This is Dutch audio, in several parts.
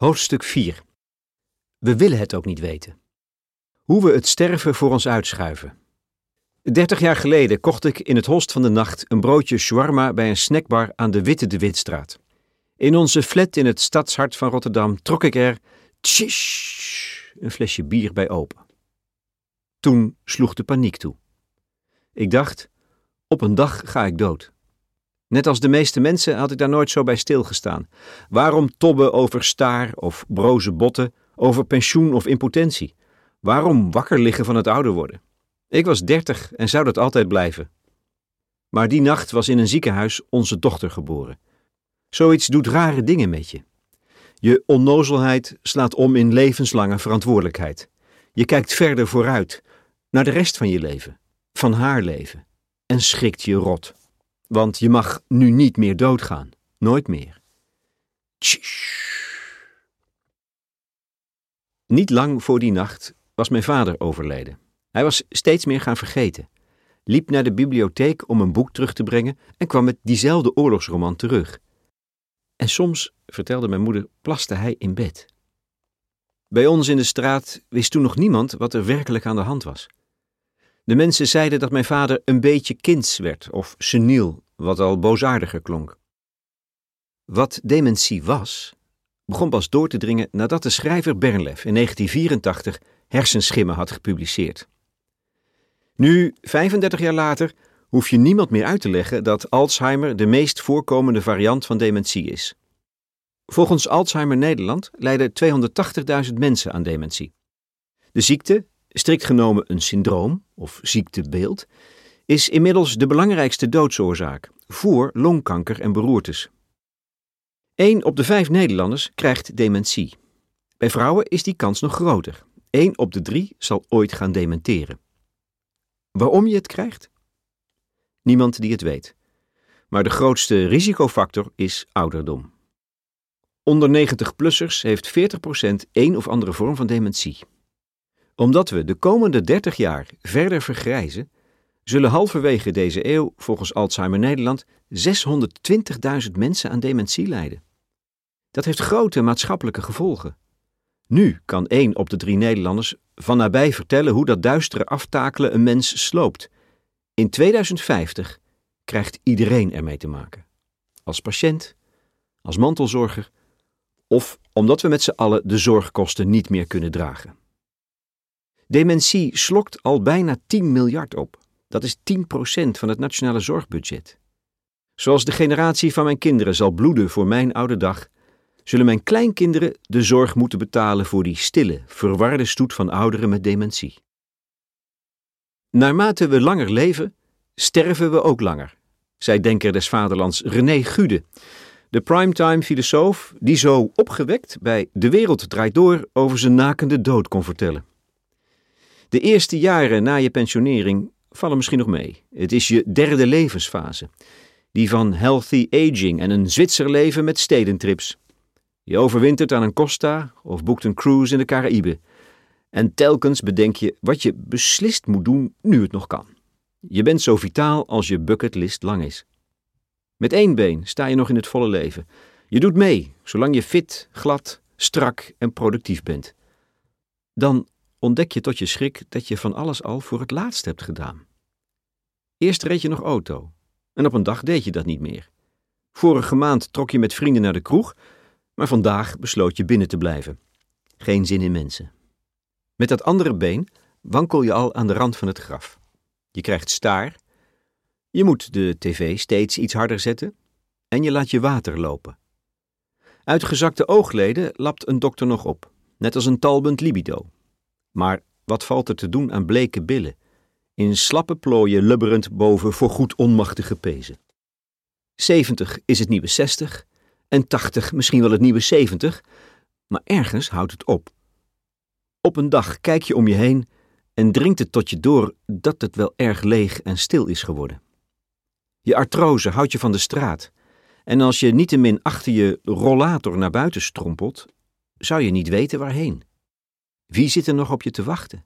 Hoofdstuk 4 We willen het ook niet weten. Hoe we het sterven voor ons uitschuiven. Dertig jaar geleden kocht ik in het holst van de nacht een broodje shawarma bij een snackbar aan de Witte de Witstraat. In onze flat in het stadshart van Rotterdam trok ik er tsjish, een flesje bier bij open. Toen sloeg de paniek toe. Ik dacht, op een dag ga ik dood. Net als de meeste mensen had ik daar nooit zo bij stilgestaan. Waarom tobben over staar of broze botten, over pensioen of impotentie? Waarom wakker liggen van het ouder worden? Ik was dertig en zou dat altijd blijven. Maar die nacht was in een ziekenhuis onze dochter geboren. Zoiets doet rare dingen met je. Je onnozelheid slaat om in levenslange verantwoordelijkheid. Je kijkt verder vooruit, naar de rest van je leven, van haar leven, en schrikt je rot. Want je mag nu niet meer doodgaan. Nooit meer. Niet lang voor die nacht was mijn vader overleden. Hij was steeds meer gaan vergeten. Liep naar de bibliotheek om een boek terug te brengen en kwam met diezelfde oorlogsroman terug. En soms, vertelde mijn moeder, plaste hij in bed. Bij ons in de straat wist toen nog niemand wat er werkelijk aan de hand was. De mensen zeiden dat mijn vader een beetje kinds werd of seniel, wat al boosaardiger klonk. Wat dementie was, begon pas door te dringen nadat de schrijver Bernlef in 1984 hersenschimmen had gepubliceerd. Nu, 35 jaar later, hoef je niemand meer uit te leggen dat Alzheimer de meest voorkomende variant van dementie is. Volgens Alzheimer Nederland lijden 280.000 mensen aan dementie. De ziekte, strikt genomen een syndroom of ziektebeeld, is inmiddels de belangrijkste doodsoorzaak voor longkanker en beroertes. 1 op de 5 Nederlanders krijgt dementie. Bij vrouwen is die kans nog groter. 1 op de 3 zal ooit gaan dementeren. Waarom je het krijgt? Niemand die het weet. Maar de grootste risicofactor is ouderdom. Onder 90-plussers heeft 40% één of andere vorm van dementie. Omdat we de komende 30 jaar verder vergrijzen, zullen halverwege deze eeuw volgens Alzheimer Nederland 620.000 mensen aan dementie lijden. Dat heeft grote maatschappelijke gevolgen. Nu kan één op de drie Nederlanders van nabij vertellen hoe dat duistere aftakelen een mens sloopt. In 2050 krijgt iedereen ermee te maken. Als patiënt, als mantelzorger of omdat we met z'n allen de zorgkosten niet meer kunnen dragen. Dementie slokt al bijna 10 miljard op. Dat is 10% van het nationale zorgbudget. Zoals de generatie van mijn kinderen zal bloeden voor mijn oude dag, zullen mijn kleinkinderen de zorg moeten betalen voor die stille, verwarde stoet van ouderen met dementie. Naarmate we langer leven, sterven we ook langer, zei denker des vaderlands René Gude, de primetime filosoof die zo opgewekt bij De Wereld Draait Door over zijn nakende dood kon vertellen. De eerste jaren na je pensionering vallen misschien nog mee. Het is je derde levensfase, die van healthy aging en een Zwitserleven met stedentrips. Je overwintert aan een Costa of boekt een cruise in de Caraïben. En telkens bedenk je wat je beslist moet doen nu het nog kan. Je bent zo vitaal als je bucketlist lang is. Met één been sta je nog in het volle leven. Je doet mee, zolang je fit, glad, strak en productief bent. Dan ontdek je tot je schrik dat je van alles al voor het laatst hebt gedaan. Eerst reed je nog auto, en op een dag deed je dat niet meer. Vorige maand trok je met vrienden naar de kroeg, maar vandaag besloot je binnen te blijven. Geen zin in mensen. Met dat andere been wankel je al aan de rand van het graf. Je krijgt staar, je moet de tv steeds iets harder zetten en je laat je water lopen. Uitgezakte oogleden lapt een dokter nog op, net als een talbend libido. Maar wat valt er te doen aan bleke billen? In slappe plooien lubberend boven voor goed onmachtige pezen. 70 is het nieuwe 60 en 80 misschien wel het nieuwe 70, maar ergens houdt het op. Op een dag kijk je om je heen en dringt het tot je door dat het wel erg leeg en stil is geworden. Je artrose houdt je van de straat. En als je niettemin achter je rollator naar buiten strompelt, zou je niet weten waarheen. Wie zit er nog op je te wachten?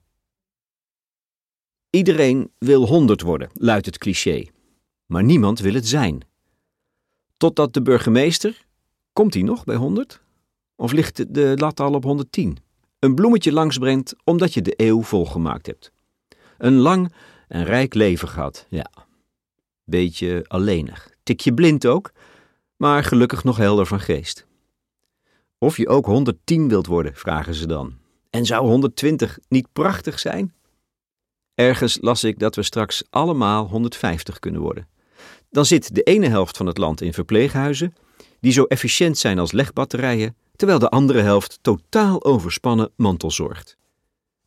Iedereen wil honderd worden, luidt het cliché. Maar niemand wil het zijn. Totdat de burgemeester, komt hij nog bij honderd? Of ligt de lat al op 110? Een bloemetje langsbrengt omdat je de eeuw volgemaakt hebt. Een lang en rijk leven gehad, ja. Beetje alleenig. Tikje blind ook, maar gelukkig nog helder van geest. Of je ook 110 wilt worden, vragen ze dan. En zou 120 niet prachtig zijn? Ergens las ik dat we straks allemaal 150 kunnen worden. Dan zit de ene helft van het land in verpleeghuizen, die zo efficiënt zijn als legbatterijen, terwijl de andere helft totaal overspannen mantelzorgt.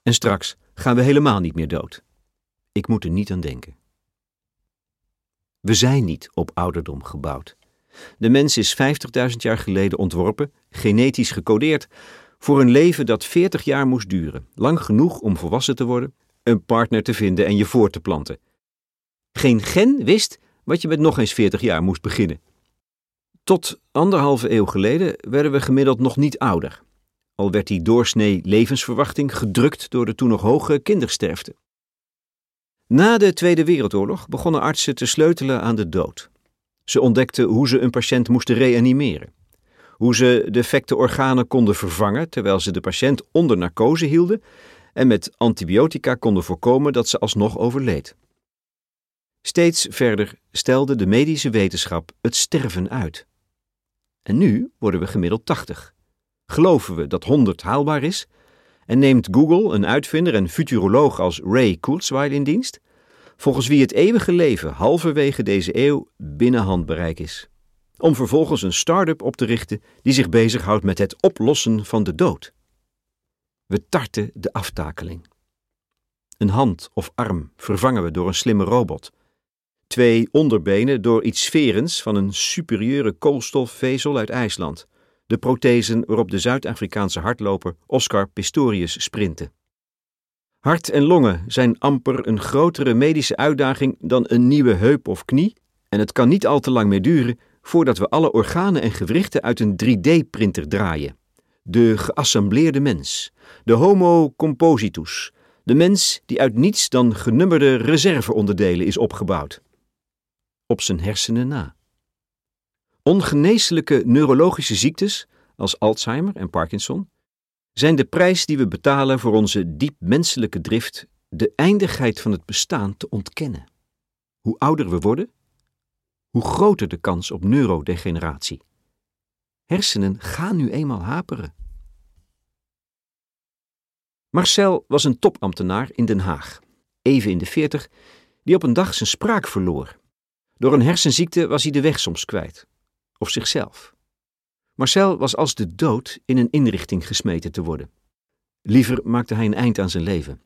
En straks gaan we helemaal niet meer dood. Ik moet er niet aan denken. We zijn niet op ouderdom gebouwd. De mens is 50.000 jaar geleden ontworpen, genetisch gecodeerd, voor een leven dat 40 jaar moest duren, lang genoeg om volwassen te worden, een partner te vinden en je voor te planten. Geen gen wist wat je met nog eens 40 jaar moest beginnen. Tot anderhalve eeuw geleden werden we gemiddeld nog niet ouder, al werd die doorsnee levensverwachting gedrukt door de toen nog hoge kindersterfte. Na de Tweede Wereldoorlog begonnen artsen te sleutelen aan de dood. Ze ontdekten hoe ze een patiënt moesten reanimeren, hoe ze defecte organen konden vervangen terwijl ze de patiënt onder narcose hielden en met antibiotica konden voorkomen dat ze alsnog overleed. Steeds verder stelde de medische wetenschap het sterven uit. En nu worden we gemiddeld 80. Geloven we dat 100 haalbaar is? En neemt Google een uitvinder en futuroloog als Ray Kurzweil in dienst? Volgens wie het eeuwige leven halverwege deze eeuw binnen handbereik is. Om vervolgens een start-up op te richten die zich bezighoudt met het oplossen van de dood. We tarten de aftakeling. Een hand of arm vervangen we door een slimme robot. Twee onderbenen door iets sferens van een superieure koolstofvezel uit IJsland. De prothesen waarop de Zuid-Afrikaanse hardloper Oscar Pistorius sprintte. Hart en longen zijn amper een grotere medische uitdaging dan een nieuwe heup of knie, en het kan niet al te lang meer duren voordat we alle organen en gewrichten uit een 3D-printer draaien. De geassembleerde mens, de Homo compositus, de mens die uit niets dan genummerde reserveonderdelen is opgebouwd. Op zijn hersenen na. Ongeneeslijke neurologische ziektes, als Alzheimer en Parkinson, zijn de prijs die we betalen voor onze diep menselijke drift de eindigheid van het bestaan te ontkennen. Hoe ouder we worden, hoe groter de kans op neurodegeneratie. Hersenen gaan nu eenmaal haperen. Marcel was een topambtenaar in Den Haag, even in de veertig, die op een dag zijn spraak verloor. Door een hersenziekte was hij de weg soms kwijt, of zichzelf. Marcel was als de dood in een inrichting gesmeten te worden. Liever maakte hij een eind aan zijn leven.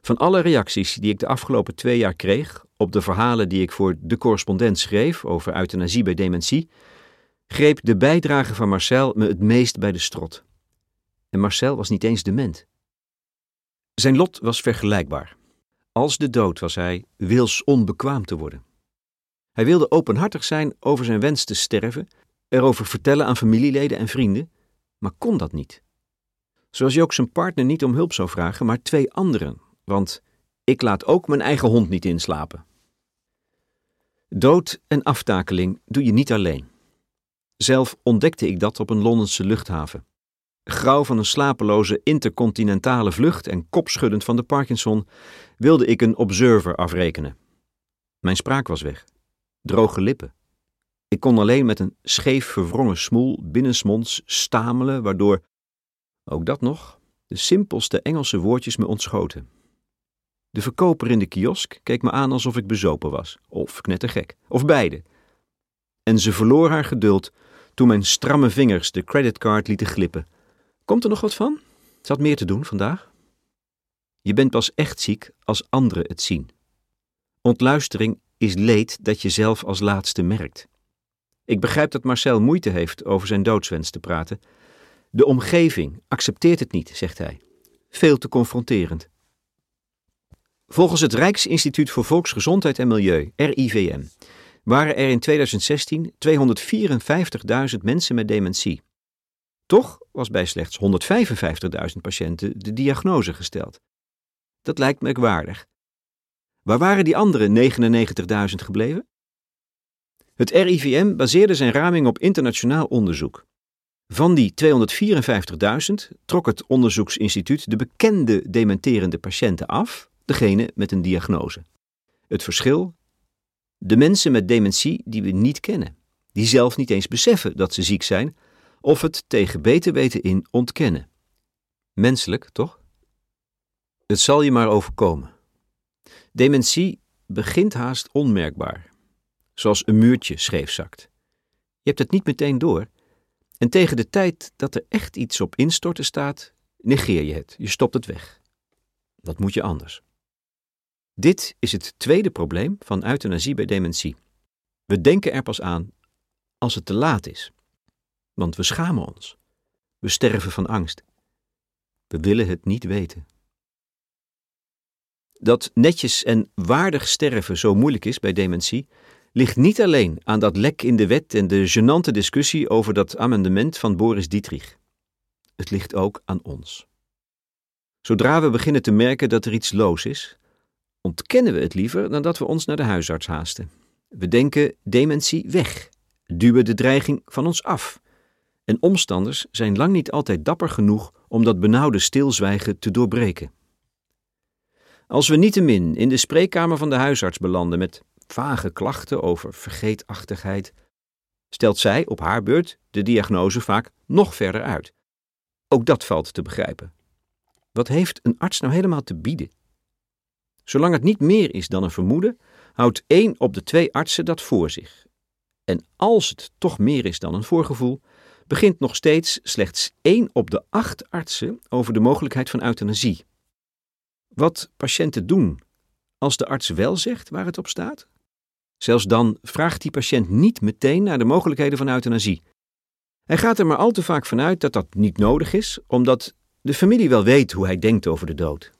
Van alle reacties die ik de afgelopen twee jaar kreeg op de verhalen die ik voor de correspondent schreef over euthanasie bij dementie, greep de bijdrage van Marcel me het meest bij de strot. En Marcel was niet eens dement. Zijn lot was vergelijkbaar. Als de dood was hij wils onbekwaam te worden. Hij wilde openhartig zijn over zijn wens te sterven erover vertellen aan familieleden en vrienden, maar kon dat niet. Zoals je ook zijn partner niet om hulp zou vragen, maar twee anderen, want ik laat ook mijn eigen hond niet inslapen. Dood en aftakeling doe je niet alleen. Zelf ontdekte ik dat op een Londense luchthaven. Grauw van een slapeloze intercontinentale vlucht en kopschuddend van de Parkinson wilde ik een observer afrekenen. Mijn spraak was weg. Droge lippen. Ik kon alleen met een scheef verwrongen smoel binnensmonds stamelen, waardoor, ook dat nog, de simpelste Engelse woordjes me ontschoten. De verkoper in de kiosk keek me aan alsof ik bezopen was, of knettergek, of beide. En ze verloor haar geduld toen mijn stramme vingers de creditcard lieten glippen. Komt er nog wat van? Ze had meer te doen vandaag. Je bent pas echt ziek als anderen het zien. Ontluistering is leed dat je zelf als laatste merkt. Ik begrijp dat Marcel moeite heeft over zijn doodswens te praten. De omgeving accepteert het niet, zegt hij. Veel te confronterend. Volgens het Rijksinstituut voor Volksgezondheid en Milieu, RIVM, waren er in 2016 254.000 mensen met dementie. Toch was bij slechts 155.000 patiënten de diagnose gesteld. Dat lijkt merkwaardig. Waar waren die andere 99.000 gebleven? Het RIVM baseerde zijn raming op internationaal onderzoek. Van die 254.000 trok het onderzoeksinstituut de bekende dementerende patiënten af, degene met een diagnose. Het verschil? De mensen met dementie die we niet kennen, die zelf niet eens beseffen dat ze ziek zijn, of het tegen beter weten in ontkennen. Menselijk, toch? Het zal je maar overkomen. Dementie begint haast onmerkbaar, zoals een muurtje scheef zakt. Je hebt het niet meteen door, en tegen de tijd dat er echt iets op instorten staat, negeer je het, je stopt het weg. Wat moet je anders? Dit is het tweede probleem van euthanasie bij dementie. We denken er pas aan als het te laat is. Want we schamen ons. We sterven van angst. We willen het niet weten. Dat netjes en waardig sterven zo moeilijk is bij dementie, ligt niet alleen aan dat lek in de wet en de genante discussie over dat amendement van Boris Dietrich. Het ligt ook aan ons. Zodra we beginnen te merken dat er iets loos is, ontkennen we het liever dan dat we ons naar de huisarts haasten. We denken dementie weg, duwen de dreiging van ons af. En omstanders zijn lang niet altijd dapper genoeg om dat benauwde stilzwijgen te doorbreken. Als we niettemin in de spreekkamer van de huisarts belanden met vage klachten over vergeetachtigheid, stelt zij op haar beurt de diagnose vaak nog verder uit. Ook dat valt te begrijpen. Wat heeft een arts nou helemaal te bieden? Zolang het niet meer is dan een vermoeden, houdt één op de twee artsen dat voor zich. En als het toch meer is dan een voorgevoel, begint nog steeds slechts één op de acht artsen over de mogelijkheid van euthanasie. Wat patiënten doen als de arts wel zegt waar het op staat? Zelfs dan vraagt die patiënt niet meteen naar de mogelijkheden van euthanasie. Hij gaat er maar al te vaak vanuit dat dat niet nodig is, omdat de familie wel weet hoe hij denkt over de dood.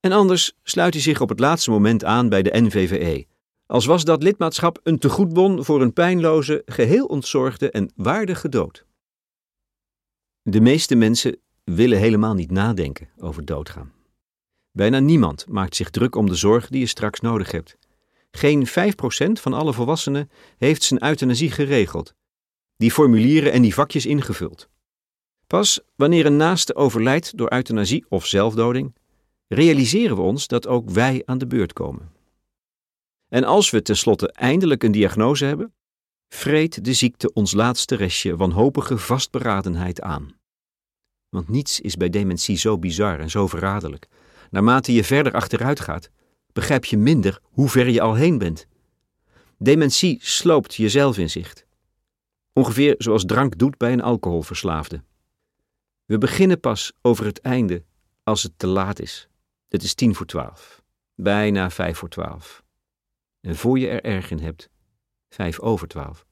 En anders sluit hij zich op het laatste moment aan bij de NVVE, als was dat lidmaatschap een tegoedbon voor een pijnloze, geheel ontzorgde en waardige dood. De meeste mensen willen helemaal niet nadenken over doodgaan. Bijna niemand maakt zich druk om de zorg die je straks nodig hebt. Geen 5% van alle volwassenen heeft zijn euthanasie geregeld, die formulieren en die vakjes ingevuld. Pas wanneer een naaste overlijdt door euthanasie of zelfdoding, realiseren we ons dat ook wij aan de beurt komen. En als we tenslotte eindelijk een diagnose hebben, vreet de ziekte ons laatste restje wanhopige vastberadenheid aan. Want niets is bij dementie zo bizar en zo verraderlijk. Naarmate je verder achteruit gaat, begrijp je minder hoe ver je al heen bent. Dementie sloopt je zelfinzicht. Ongeveer zoals drank doet bij een alcoholverslaafde. We beginnen pas over het einde als het te laat is. Het is tien voor twaalf, bijna vijf voor twaalf. En voor je er erg in hebt, vijf over twaalf.